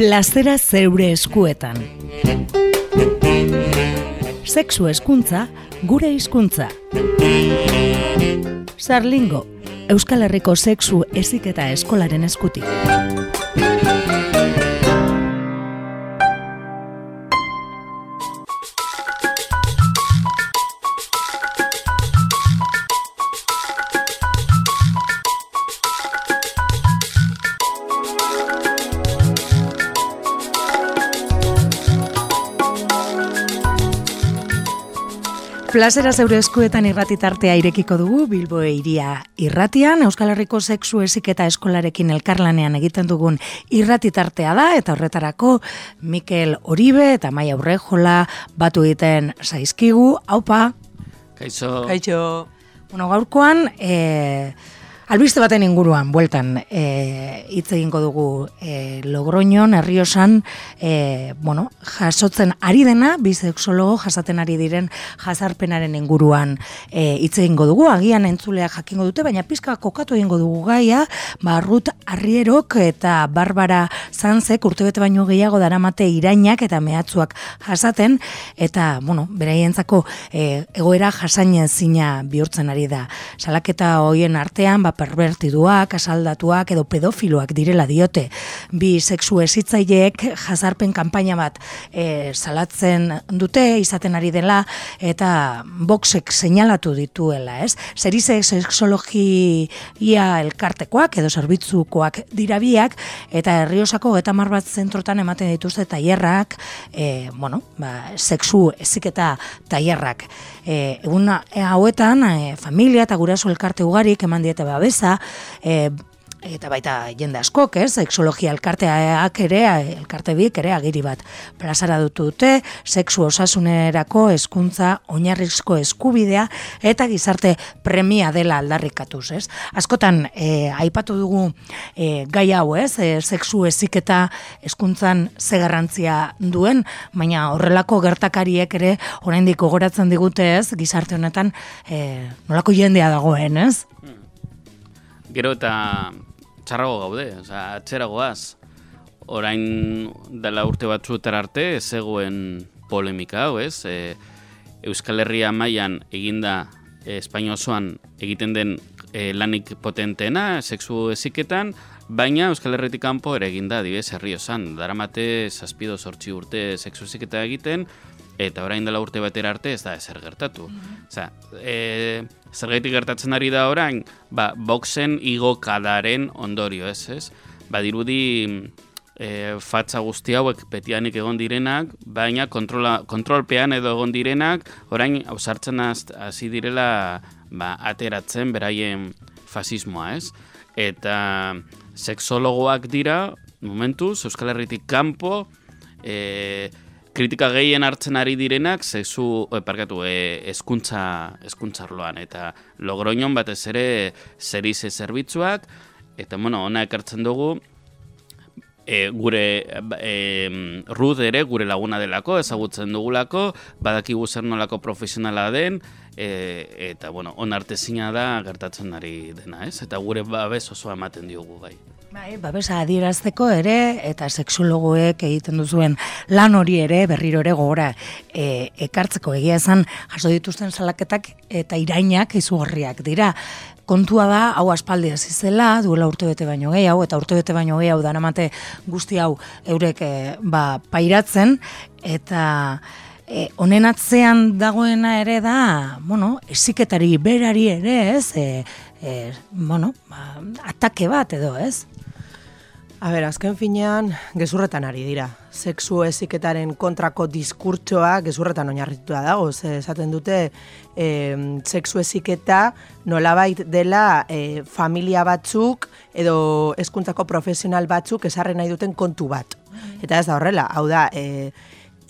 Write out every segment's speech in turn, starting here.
plazera zeure eskuetan. Sexu eskuntza, gure hizkuntza. Sarlingo, Euskal Herriko sexu eziketa eskolaren eskutik. Plazera zeure eskuetan irratitartea irekiko dugu Bilbo iria irratian, Euskal Herriko sexu eziketa eskolarekin elkarlanean egiten dugun irratitartea da, eta horretarako Mikel Oribe eta Maia Urrejola batu egiten zaizkigu, haupa. Kaixo. Kaixo. Bueno, gaurkoan, eh, Albiste baten inguruan, bueltan, e, hitz dugu e, Logroñon, Herriosan, e, bueno, jasotzen ari dena, bisexologo jasaten ari diren jazarpenaren inguruan e, hitz egingo dugu, agian entzulea jakingo dute, baina pizka kokatu egingo dugu gaia, ba, Rut Arrierok eta Barbara Zanzek urtebete baino gehiago daramate irainak eta mehatzuak jasaten, eta, bueno, beraientzako e, egoera jasainen zina bihurtzen ari da. Salaketa hoien artean, ba, pervertiduak, asaldatuak edo pedofiloak direla diote. Bi sexu ezitzaileek jazarpen kanpaina bat e, salatzen dute, izaten ari dela, eta boxek seinalatu dituela, ez? Zerize sexologia elkartekoak edo zerbitzukoak dirabiak, eta herriosako eta bat zentrotan ematen dituzte tailerrak, e, bueno, ba, sexu eziketa tailerrak. E, egun hauetan, e, familia eta guraso elkarte ugarik eman diete babesa, e, eta baita jende askok, ez, sexologia elkarteak ere, elkarte biek ere agiri bat plazara dute, sexu osasunerako hezkuntza oinarrizko eskubidea eta gizarte premia dela aldarrikatuz, ez. Askotan e, aipatu dugu e, gai hau, ez, e, sexu eziketa hezkuntzan ze garrantzia duen, baina horrelako gertakariek ere oraindik gogoratzen digute, ez, gizarte honetan e, nolako jendea dagoen, ez? Gero eta txarrago gaude, oza, atxeragoaz. Orain dela urte batzuetara arte, zegoen polemika hau, ez? E, Euskal Herria mailan eginda e, Espainia osoan egiten den e, lanik potenteena, sexu eziketan, baina Euskal Herritik kanpo ere eginda, dibes, herri osan. Daramate, zazpido sortzi urte sexu eziketa egiten, eta orain dela urte batera arte ez da ezer gertatu. Mm -hmm. e, zergaitik gertatzen ari da orain, ba, boxen igokadaren ondorio ez, ez? Ba, dirudi e, fatza guzti hauek petianik egon direnak, baina kontrola, kontrolpean edo egon direnak, orain hausartzen hasi direla ba, ateratzen beraien fasismoa, ez? Eta sexologoak dira, momentuz, Euskal Herritik kanpo, e, kritika gehien hartzen ari direnak sexu e, parkatu e, eskuntza eskuntzarloan eta logroinon batez ere serize zerbitzuak. Eta bueno ona ekartzen dugu e, gure e, rud ere gure laguna delako ezagutzen dugulako badakigu zer nolako profesionala den e, eta bueno on artezina da gertatzen ari dena ez? Eta gure babes osoa ematen diogu bai. Bai, babesa adierazteko ere eta sexulogoek egiten duzuen lan hori ere berriro ere gogora e, ekartzeko. Egia esan jaso dituzten salaketak eta irainak izugarriak dira. Kontua da, hau aspaldi hasi zela, duela urtebete baino gehiago, eta urtebete baino gehiago danamate guzti hau eurek e, ba, pairatzen, eta e, honen atzean dagoena ere da, bueno, esiketari berari ere, ez, e, e, bueno, ba, atake bat edo, ez? A ber, azken finean, gezurretan ari dira. Sexu eziketaren kontrako diskurtsoa gezurretan oinarrituta dago. Ze esaten dute, e, sexu eziketa nolabait dela e, familia batzuk edo hezkuntzako profesional batzuk esarren nahi duten kontu bat. Eta ez da horrela, hau da, e,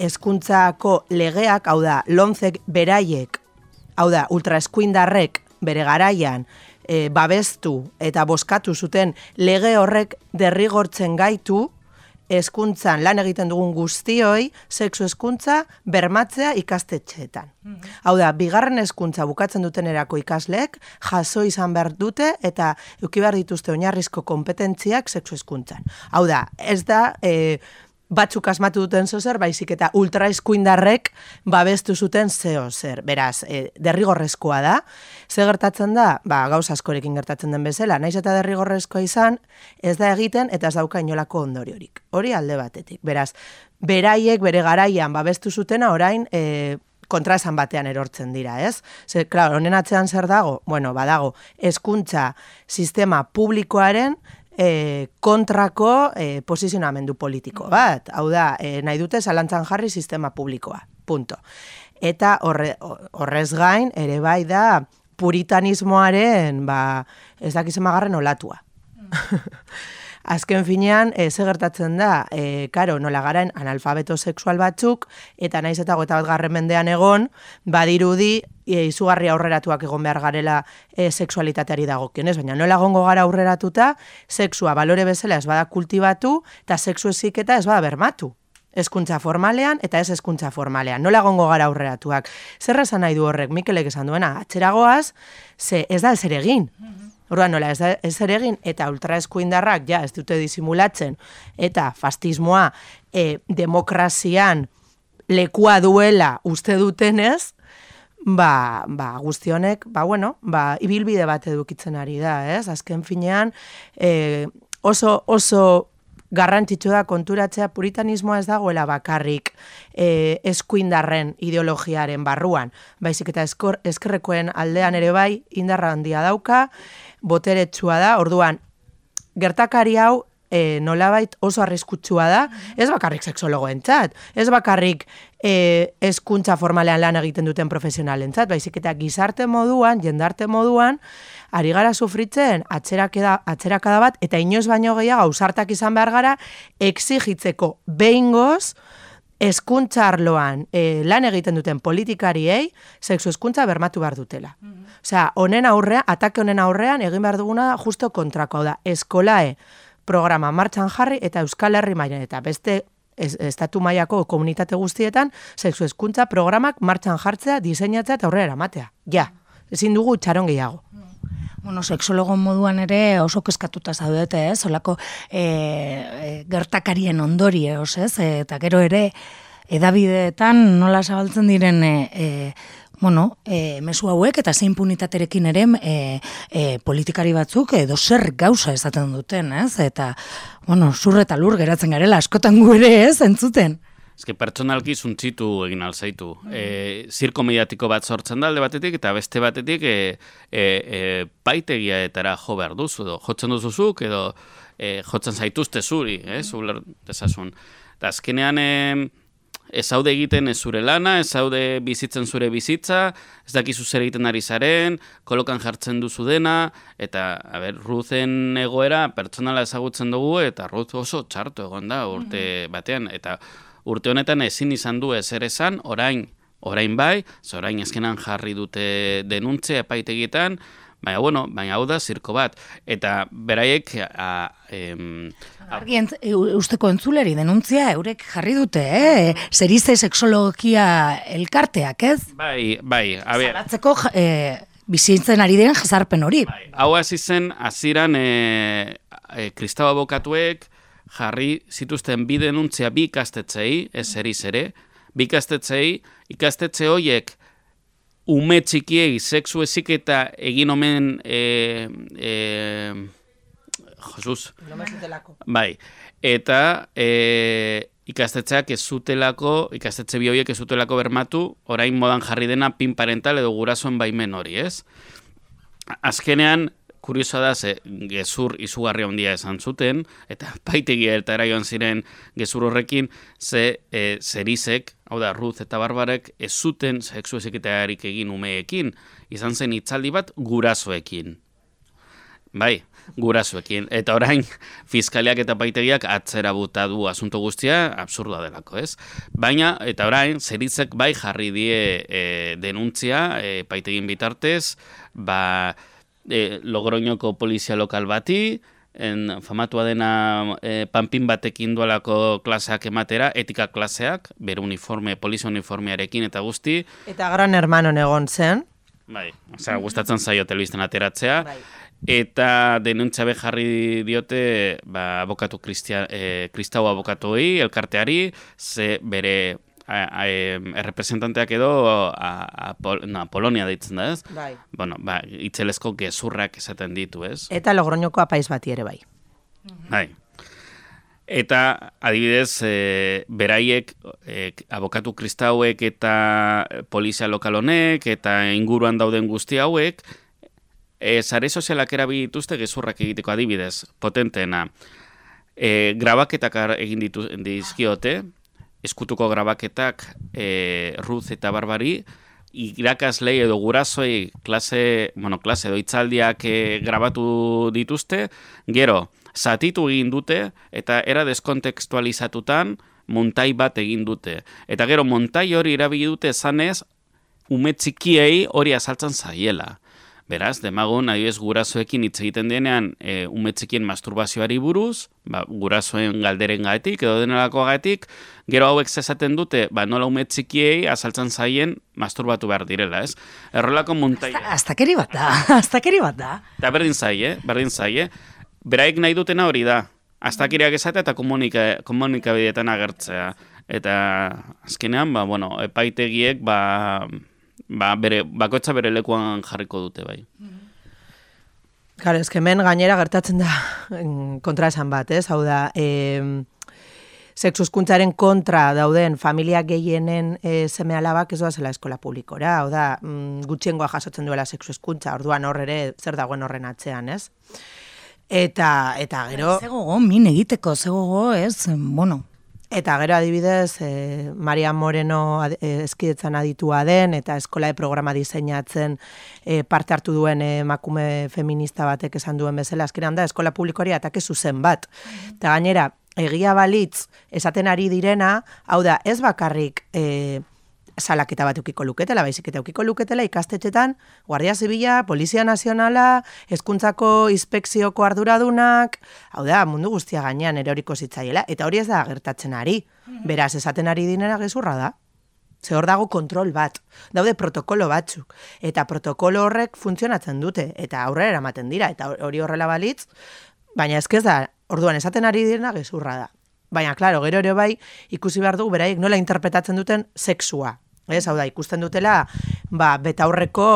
hezkuntzako legeak, hau da, lonzek beraiek, hau da, ultraeskuindarrek bere garaian, e, babestu eta boskatu zuten lege horrek derrigortzen gaitu hezkuntzan lan egiten dugun guztioi sexu hezkuntza bermatzea ikastetxeetan. Hau da, bigarren hezkuntza bukatzen duten erako ikasleek jaso izan behar dute eta euki behar dituzte oinarrizko kompetentziak sexu hezkuntzan. Hau da, ez da... E, batzuk asmatu duten zozer, baizik eta ultraizkuindarrek babestu zuten zeo zer. Beraz, e, derrigorrezkoa da. Ze gertatzen da, ba, gauz askorekin gertatzen den bezala, naiz eta derrigorrezkoa izan, ez da egiten eta ez dauka inolako ondoriorik. Hori alde batetik. Beraz, beraiek bere garaian babestu zutena orain e, kontra esan batean erortzen dira, ez? Ze, klar, honen atzean zer dago? Bueno, badago, eskuntza sistema publikoaren e, kontrako e, posizionamendu politiko bat. Hau da, e, nahi dute zalantzan jarri sistema publikoa. Punto. Eta horre, horrez gain, ere bai da, puritanismoaren, ba, ez dakizen magarren olatua. Mm. Azken finean, e, ze gertatzen da, e, karo, nola garen analfabeto sexual batzuk, eta naiz eta gota bat garren mendean egon, badirudi, e, izugarri aurreratuak egon behar garela e, sexualitateari dagokionez, baina nola gongo gara aurreratuta, sexua balore bezala ez bada kultibatu, eta sexu eziketa ez bada bermatu. Eskuntza formalean eta ez eskuntza formalean. Nola gongo gara aurreratuak. Zer esan nahi du horrek, Mikelek esan duena, atxeragoaz, ze ez da ez ere egin. Orduan nola ez, ez ere egin eta ultraeskuindarrak ja ez dute disimulatzen eta fastismoa e, demokrazian lekua duela uste dutenez, ba, ba guztionek, ba bueno, ba ibilbide bat edukitzen ari da, ez? Azken finean, e, oso oso garrantzitsu da konturatzea puritanismoa ez dagoela bakarrik e, eskuindarren ideologiaren barruan. Baizik eta eskor, eskerrekoen aldean ere bai indarra handia dauka, boteretsua da, orduan, gertakari hau e, nolabait oso arriskutsua da, ez bakarrik seksologoen txat, ez bakarrik e, eskuntza formalean lan egiten duten profesionalen txat, baizik eta gizarte moduan, jendarte moduan, ari gara sufritzen atzerakada, atzerakada bat, eta inoz baino gehiago ausartak izan behar gara, exigitzeko. Behingoz, eskuntza arloan e, lan egiten duten politikariei, sexu eskuntza bermatu behar dutela. Mm Osea, honen aurrean, atake honen aurrean, egin behar duguna justo kontrako, da, eskolae programa martxan jarri eta Euskal Herri mailan eta beste estatu mailako komunitate guztietan, sexu eskuntza programak martxan jartzea, diseinatzea eta aurrera eramatea. Ja, ezin dugu txaron gehiago. Mm bueno, seksologo moduan ere oso kezkatuta zaudete, ez? Olako e, e, gertakarien ondori, ez? E, eta gero ere, edabideetan nola zabaltzen diren e, e, bueno, e, mesu hauek eta zein punitaterekin ere e, e, politikari batzuk edo zer gauza esaten duten, ez? Eta, bueno, zur eta lur geratzen garela, askotan gu ere, ez? Entzuten. Ezke pertsonalki zuntzitu egin alzaitu. Mm. E, zirko mediatiko bat sortzen da alde batetik, eta beste batetik e, e, e, paitegia etara jo behar duzu, edo jotzen duzuzuk, edo e, jotzen zaituzte zuri, eh, zuler desasun. Eta azkenean, e, ez zaude egiten ez zure lana, ez zaude bizitzen zure bizitza, ez dakizu zer egiten ari zaren, kolokan jartzen duzu dena, eta, a ber, ruzen egoera pertsonala ezagutzen dugu, eta ruz oso txartu egon da urte mm-hmm. batean, eta urte honetan ezin izan du ezer esan, orain, orain bai, orain ezkenan jarri dute denuntze epaitegietan, baina, bueno, baina hau da zirko bat. Eta beraiek... A, em, Argien, usteko entzuleri denuntzia eurek jarri dute, eh? Zerize seksologia elkarteak, ez? Bai, bai, a ber... Zaratzeko... Eh, bizitzen ari den jazarpen hori. Bai, hau hasi zen, aziran e, e, kristau abokatuek, jarri zituzten bi denuntzia bi ikastetzei, ez eriz ere, bi ikastetzei, ikastetze horiek ume txikiei sexu ezik eta egin omen e, e, Jesus. Bai, eta e, ikastetzeak ez zutelako, ikastetze bi horiek ez zutelako bermatu, orain modan jarri dena pin parental edo gurasoen baimen hori, ez? Azkenean, kurioso da, ze gezur izugarri handia esan zuten, eta paitegia eta eraioan ziren gezur horrekin, ze e, zerizek, hau da, Ruth eta Barbarek, ez zuten sexu ezeketarik egin umeekin, izan zen itzaldi bat gurasoekin. Bai, gurasoekin. Eta orain, fiskaliak eta paitegiak atzera buta du asunto guztia, absurda delako, ez? Baina, eta orain, zerizek bai jarri die e, denuntzia, e, paitegin bitartez, ba, e, Logroñoko polizia lokal bati, en, famatua dena e, panpin batekin dualako klaseak ematera, etika klaseak, bere uniforme, polizia uniformearekin eta guzti. Eta gran hermano egon zen. Bai, osea, gustatzen zaio telebistan ateratzea. Bai. Eta denuntza jarri diote ba, abokatu kristia, e, kristau abokatuei, elkarteari, ze bere a, errepresentanteak edo a, a, Pol, na, Polonia deitzen da, ez? Bai. Bueno, ba, itzelezko gezurrak esaten ditu, ez? Eta logroñoko apaiz bati ere bai. Bai. Eta, adibidez, e, beraiek, e, abokatu kristauek eta polizia lokal honek eta inguruan dauden guzti hauek, e, sare sozialak erabili dituzte gezurrak egiteko adibidez, potenteena. E, grabaketak egin ditu, dizkiote, eskutuko grabaketak e, Ruth eta Barbari, irakaslei edo gurasoei klase, bueno, klase edo hitzaldiak e, grabatu dituzte, gero, zatitu egin dute, eta era deskontekstualizatutan montai bat egin dute. Eta gero, montai hori erabili dute esanez, ume txikiei hori azaltzen zaiela. Beraz, demagun, adibidez, gurasoekin hitz egiten denean, e, ume txikien masturbazioari buruz, ba, gurasoen galderen gaetik, edo denelako gaetik, gero hauek zezaten dute, ba, nola ume txikiei azaltzen zaien masturbatu behar direla, ez? Errolako montai... Aztakeri bat da, aztakeri bat da. Eta berdin zaie, berdin zaie. Beraik nahi dutena hori da. Aztakiriak esatea eta komunika, komunikabideetan agertzea. Eta azkenean, ba, bueno, epaitegiek, ba, ba, bere, bakoitza bere lekuan jarriko dute, bai. Claro, ez que hemen gainera gertatzen da mm, kontra esan bat, ez? Hau da, e, sexuskuntzaren kontra dauden familia gehienen e, seme alabak ez zela eskola publikora. Hau da, mm, gutxiengoa jasotzen duela sexuskuntza, orduan hor ere zer dagoen horren atzean, ez? Eta, eta gero... Zegogo, min egiteko, zegogo, ez, bueno, Eta gero adibidez, e, Maria Moreno ad- eh, eskidetzan aditua den, eta eskola programa diseinatzen e, parte hartu duen emakume feminista batek esan duen bezala, azkenean da, eskola publikoria atake zuzen bat. Eta gainera, egia balitz, esaten ari direna, hau da, ez bakarrik e, salaketa bat eukiko luketela, baizik eta eukiko luketela ikastetxetan, Guardia Zibila, Polizia Nazionala, Hezkuntzako inspekzioko arduradunak, hau da, mundu guztia gainean eroriko zitzaiela, eta hori ez da gertatzen ari. Beraz, esaten ari dinera gezurra da. Ze hor dago kontrol bat, daude protokolo batzuk, eta protokolo horrek funtzionatzen dute, eta aurrera eramaten dira, eta hori horrela balitz, baina ez da, orduan esaten ari direna gezurra da. Baina, klaro, gero ere bai, ikusi behar dugu beraiek nola interpretatzen duten sexua. Ez, hau da, ikusten dutela, ba, betaurreko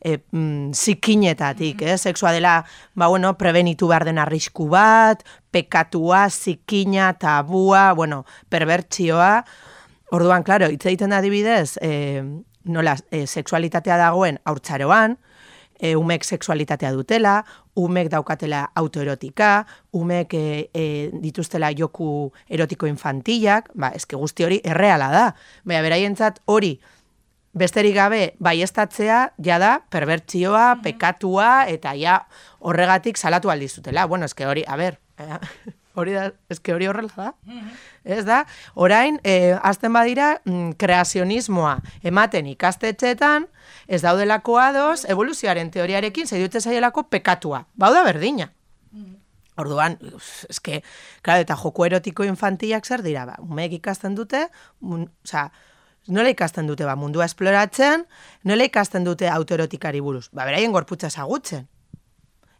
e, mm, zikinetatik, ez, sexua dela, ba, bueno, prebenitu behar den arrisku bat, pekatua, zikina, tabua, bueno, perbertsioa, Orduan, klaro, hitz egiten da adibidez, e, nola, e, sexualitatea dagoen haurtzaroan, e, umek sexualitatea dutela, umek daukatela autoerotika, umek e, e, dituztela joku erotiko infantillak, ba, eske guzti hori erreala da. Baina beraientzat hori besterik gabe baiestatzea ja da perbertsioa, pekatua eta ja horregatik salatu aldizutela. Bueno, eske hori, a ber, eh, hori da, eske hori horrela da. Ez da, orain, e, azten badira, mm, kreazionismoa ematen ikastetxeetan, ez daudelako ados, evoluzioaren teoriarekin, zeidutzen zaielako pekatua. Bauda berdina. Orduan, eske, claro, eta joko erotiko infantillak zer dira, ba, umeek ikasten dute, mun, oza, nola ikasten dute, ba, mundua esploratzen, nola ikasten dute autoerotikari buruz, ba, beraien gorputza ezagutzen.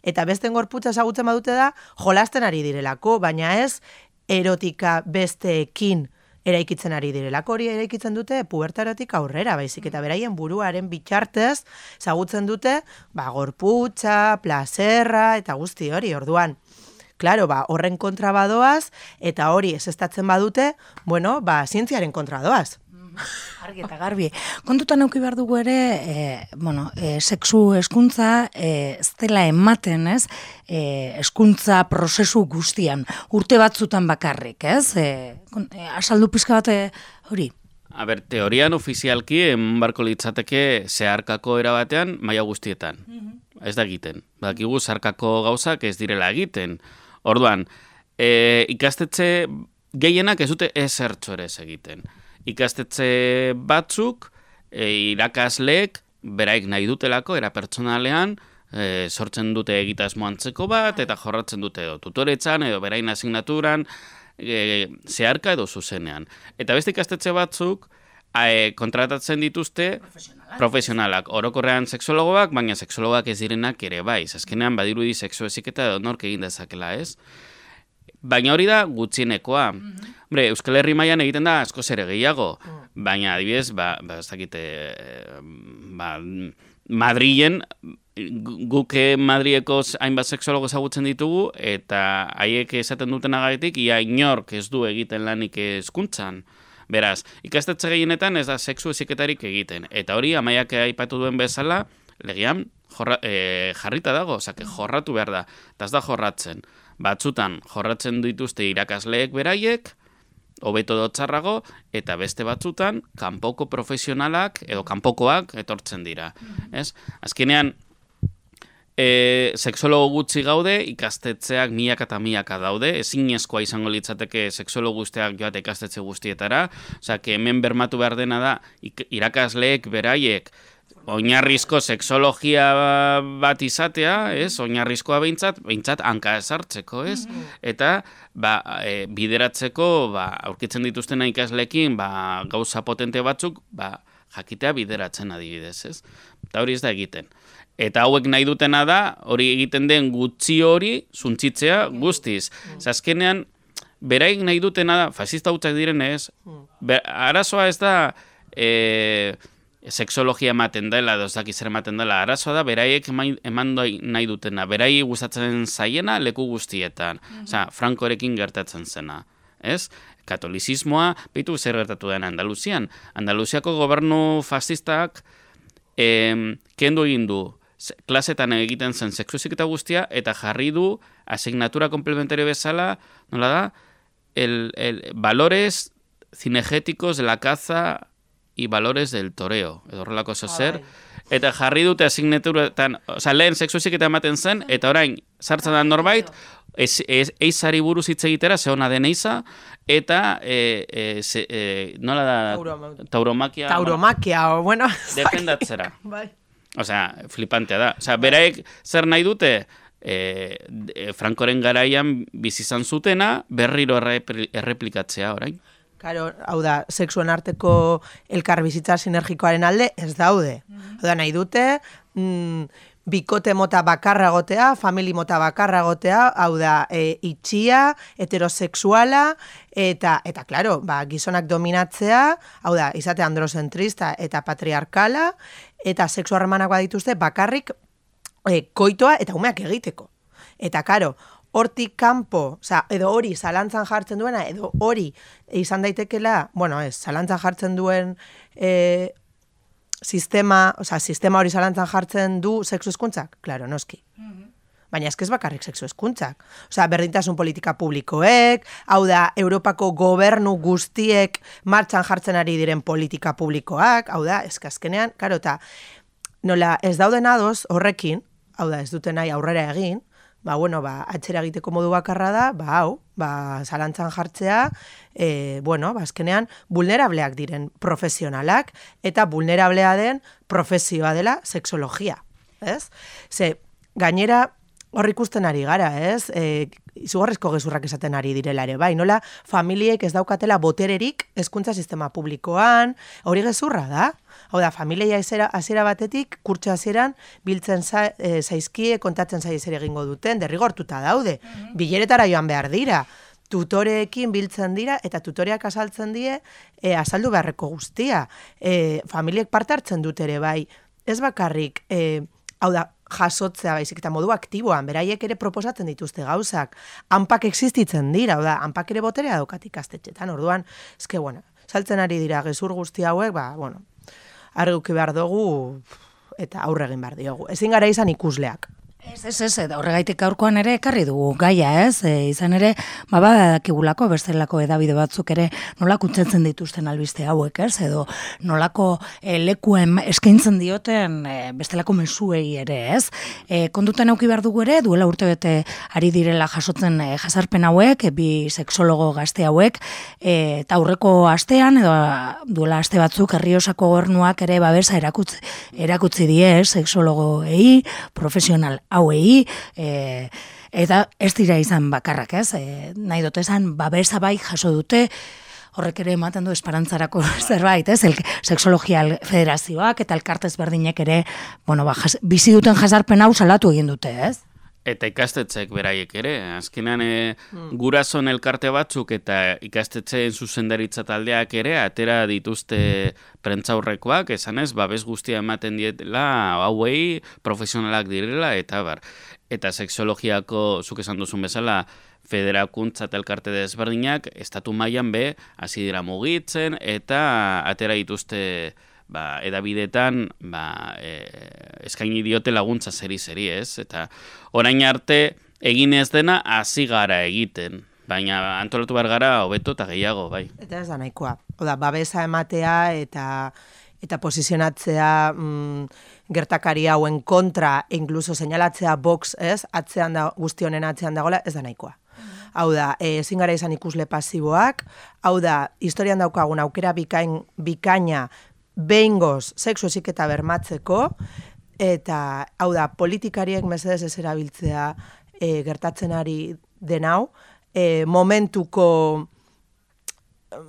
Eta besten gorputza ezagutzen badute da, jolasten ari direlako, baina ez erotika besteekin eraikitzen ari direlako hori eraikitzen dute pubertarotik aurrera, baizik eta beraien buruaren bitxartez ezagutzen dute ba, gorputza, plazerra eta guzti hori, orduan. Claro, ba, horren kontra badoaz, eta hori ezestatzen badute, bueno, ba, zientziaren kontra doaz. Argi eta garbi. Kontutan auki behar dugu ere, e, bueno, e, sexu eskuntza e, ez dela ematen, ez? E, eskuntza prozesu guztian, urte batzutan bakarrik, ez? E, e, asaldu pizka bat e, hori. A ber, teorian ofizialki eman barko litzateke zeharkako erabatean maila guztietan. Ez da egiten. Badakigu zeharkako gauzak ez direla egiten. Orduan, e, ikastetxe gehienak ez dute ezertxo ere ez egiten. Ikastetxe batzuk, e, irakasleek, beraik nahi dutelako, era pertsonalean, e, sortzen dute egitasmo antzeko bat, eta jorratzen dute edo tutoretzan, edo berain asignaturan, e, zeharka edo zuzenean. Eta beste ikastetxe batzuk, e, kontratatzen dituzte profesionalak. profesionalak, orokorrean seksologoak, baina seksologoak ez direnak ere bai, azkenean badirudi seksu eziketa edo nork egin dezakela ez. Baina hori da gutxienekoa. Mm -hmm. Hombre, Euskal Herri mailan egiten da asko ere gehiago, mm. baina adibidez, ba, ba, ez dakite, ba, Madrilen, guke Madrieko hainbat seksologo ezagutzen ditugu, eta haiek esaten duten agaitik, ia inork ez du egiten lanik eskuntzan. Beraz, ikastetxe gehienetan ez da sexu eziketarik egiten. Eta hori, amaiak aipatu duen bezala, legian jorra, e, jarrita dago, osake, jorratu behar da. Eta ez da jorratzen. Batzutan, jorratzen dituzte irakasleek beraiek, hobeto dotzarrago, eta beste batzutan, kanpoko profesionalak, edo kanpokoak, etortzen dira. Ez? Azkenean, e, seksologo gutxi gaude, ikastetzeak miak eta miaka daude, ezin izango litzateke seksologo guztiak joate ikastetze guztietara, osea, hemen bermatu behar dena da, irakasleek beraiek, oinarrizko seksologia bat izatea, ez? Oinarrizkoa behintzat, behintzat hanka esartzeko, ez? Mm-hmm. Eta ba, e, bideratzeko, ba, aurkitzen dituztena ikaslekin, ba, gauza potente batzuk, ba, jakitea bideratzen adibidez, ez? Eta hori ez da egiten. Eta hauek nahi dutena da, hori egiten den gutxi hori, zuntzitzea guztiz. Mm. Zazkenean, beraik nahi dutena da, fasista hutzak direnez, mm. arazoa ez da, e, seksologia ematen dela, edo ez zer ematen dela, arazoa da, beraiek eman nahi dutena, berai gustatzen zaiena leku guztietan. Mm -hmm. frankorekin gertatzen zena. Ez? Katolizismoa, bitu zer gertatu den Andaluzian. Andaluziako gobernu fascistak em, kendu egin du klasetan egiten zen sexuzik eta guztia, eta jarri du asignatura komplementario bezala, nola da, el, el valores cinegéticos de la caza y valores del toreo, edo horrelako oso zer, eta jarri dute asignaturetan, oza, lehen sexuzik eta ematen zen, eta orain, sartzen da norbait, eizari buruz hitz egitera, ze hona den eiza, eta, e, e, se, e, nola da, tauromakia, tauromakia, bueno, defendatzera. bai. Osea, flipantea da. Osea, beraek zer nahi dute, e, e, Frankoren garaian bizizan zutena, berriro erreplikatzea orain. Karo, hau da, sexuen arteko elkar bizitza sinergikoaren alde, ez daude. Mm -hmm. Hau da, nahi dute, mm, bikote mota bakarra gotea, famili mota bakarra gotea, hau da, e, itxia, heterosexuala, eta, eta claro, ba, gizonak dominatzea, hau da, izate androzentrista eta patriarkala, eta sexu harremanak dituzte bakarrik e, koitoa eta umeak egiteko. Eta karo, hortik kanpo, oza, edo hori zalantzan jartzen duena, edo hori izan daitekela, bueno, ez, zalantzan jartzen duen e, sistema, oza, sistema hori zalantzan jartzen du sexu eskuntzak? Claro, noski. Mm Baina ez bakarrik sexu eskuntzak. Oza, berdintasun politika publikoek, hau da, Europako gobernu guztiek martxan jartzen ari diren politika publikoak, hau da, eskazkenean, karo, eta nola ez dauden adoz horrekin, hau da, ez duten nahi aurrera egin, ba, bueno, ba, atxera egiteko modu bakarra da, ba, hau, ba, zalantzan jartzea, e, bueno, ba, azkenean, vulnerableak diren profesionalak, eta vulnerablea den profesioa dela sexologia, ez? Ze, gainera, hor ikusten ari gara, ez? E, izugarrizko gezurrak esaten ari direla ere, bai, nola familiek ez daukatela botererik hezkuntza sistema publikoan, hori gezurra da? Hau da, familia hasiera batetik, kurtso hasieran biltzen za, e, zaizkie, kontatzen zaiz ere egingo duten, derrigortuta daude, mm bileretara joan behar dira, tutoreekin biltzen dira, eta tutoreak asaltzen die, e, azaldu beharreko guztia. E, familiek parte hartzen dut ere, bai, ez bakarrik, e, hau da, jasotzea baizik eta modu aktiboan, beraiek ere proposatzen dituzte gauzak, hanpak existitzen dira, hau da, hanpak ere boterea daukat ikastetxetan, orduan, eske, bueno, saltzen ari dira gezur guzti hauek, ba, bueno, arguki behar dugu, eta aurre egin behar diogu. Ezin gara izan ikusleak. Ez, ez, ez, eta horregaitik gaurkoan ere ekarri dugu gaia, ez? E, izan ere, ba, badakigulako bestelako edabide batzuk ere nola kuntzetzen dituzten albiste hauek, ez? Edo nolako e, lekuen eskaintzen dioten e, bestelako mesuei ere, ez? E, kondutan auki behar dugu ere, duela urte bete ari direla jasotzen e, jasarpen hauek, e, bi seksologo gazte hauek, e, eta aurreko astean, edo duela aste batzuk, herriosako gornuak ere babesa erakutzi, erakutzi die, seksologoei, profesional hauei, e, eta ez dira izan bakarrak, ez? E, nahi dut esan, babesa bai jaso dute, horrek ere ematen du esperantzarako zerbait, ez? El, Sexologia Federazioak eta elkartez berdinek ere, bueno, ba, jas, bizi duten jasarpen hau salatu egin dute, ez? Eta ikastetzek beraiek ere, azkenan e, gurason elkarte batzuk eta ikastetzeen zuzendaritza taldeak ere atera dituzte prentzaurrekoak, esan ez, babes guztia ematen dietela, hauei profesionalak direla, eta bar. Eta seksologiako, zuk esan duzun bezala, federakuntza eta elkarte desberdinak, estatu mailan be, hasi dira mugitzen, eta atera dituzte ba, edabidetan ba, e, eskaini diote laguntza zeri zeri ez, eta orain arte egin ez dena hasi gara egiten, baina antolatu behar gara hobeto eta gehiago, bai. Eta ez da nahikoa, oda, babesa ematea eta eta posizionatzea mm, gertakari hauen kontra, inkluso seinalatzea box, ez, atzean da, guztionen atzean dagoela, ez da nahikoa. Hau da, e, ezin gara izan ikusle pasiboak, hau da, historian daukagun aukera bikain, bikaina behingoz sexu eta bermatzeko, eta hau da, politikariek mesedez ez erabiltzea e, gertatzen ari den hau, e, momentuko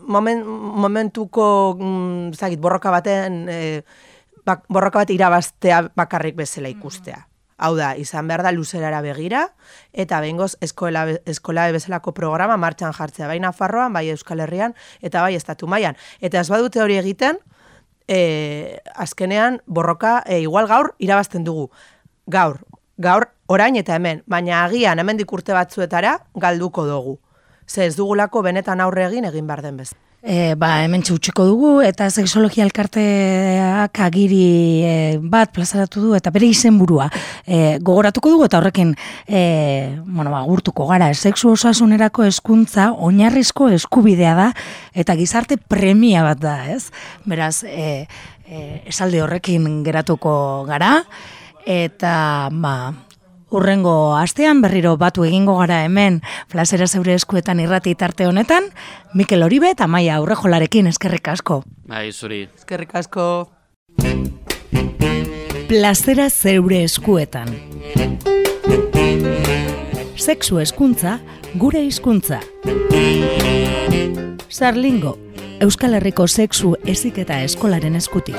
moment, momentuko mm, zagit, borroka baten e, bak, borroka bat irabaztea bakarrik bezala ikustea. Hau da, izan behar da luzerara begira, eta behingoz eskola, eskola bezalako programa martxan jartzea, bai Nafarroan, bai Euskal Herrian, eta bai Estatu Mailan. Eta ez badute hori egiten, e, azkenean borroka e, igual gaur irabazten dugu. Gaur, gaur orain eta hemen, baina agian hemen dikurte batzuetara galduko dugu. Ze ez dugulako benetan aurre egin egin bar den bez. E, ba, hemen txutxiko dugu, eta seksologia elkarteak agiri e, bat plazaratu du, eta bere izen burua e, gogoratuko dugu, eta horrekin e, bueno, ba, gurtuko gara, sexu osasunerako eskuntza oinarrizko eskubidea da, eta gizarte premia bat da, ez? Beraz, e, e, esalde horrekin geratuko gara, eta, ba, Urrengo astean berriro batu egingo gara hemen flasera zeure eskuetan irrati tarte honetan, Mikel Oribe eta Maia Aurrejolarekin eskerrik asko. Bai, zuri. Eskerrik asko. Plazera zeure eskuetan. Sexu eskuntza, gure hizkuntza. Sarlingo, Euskal Herriko sexu eziketa eskolaren eskutik.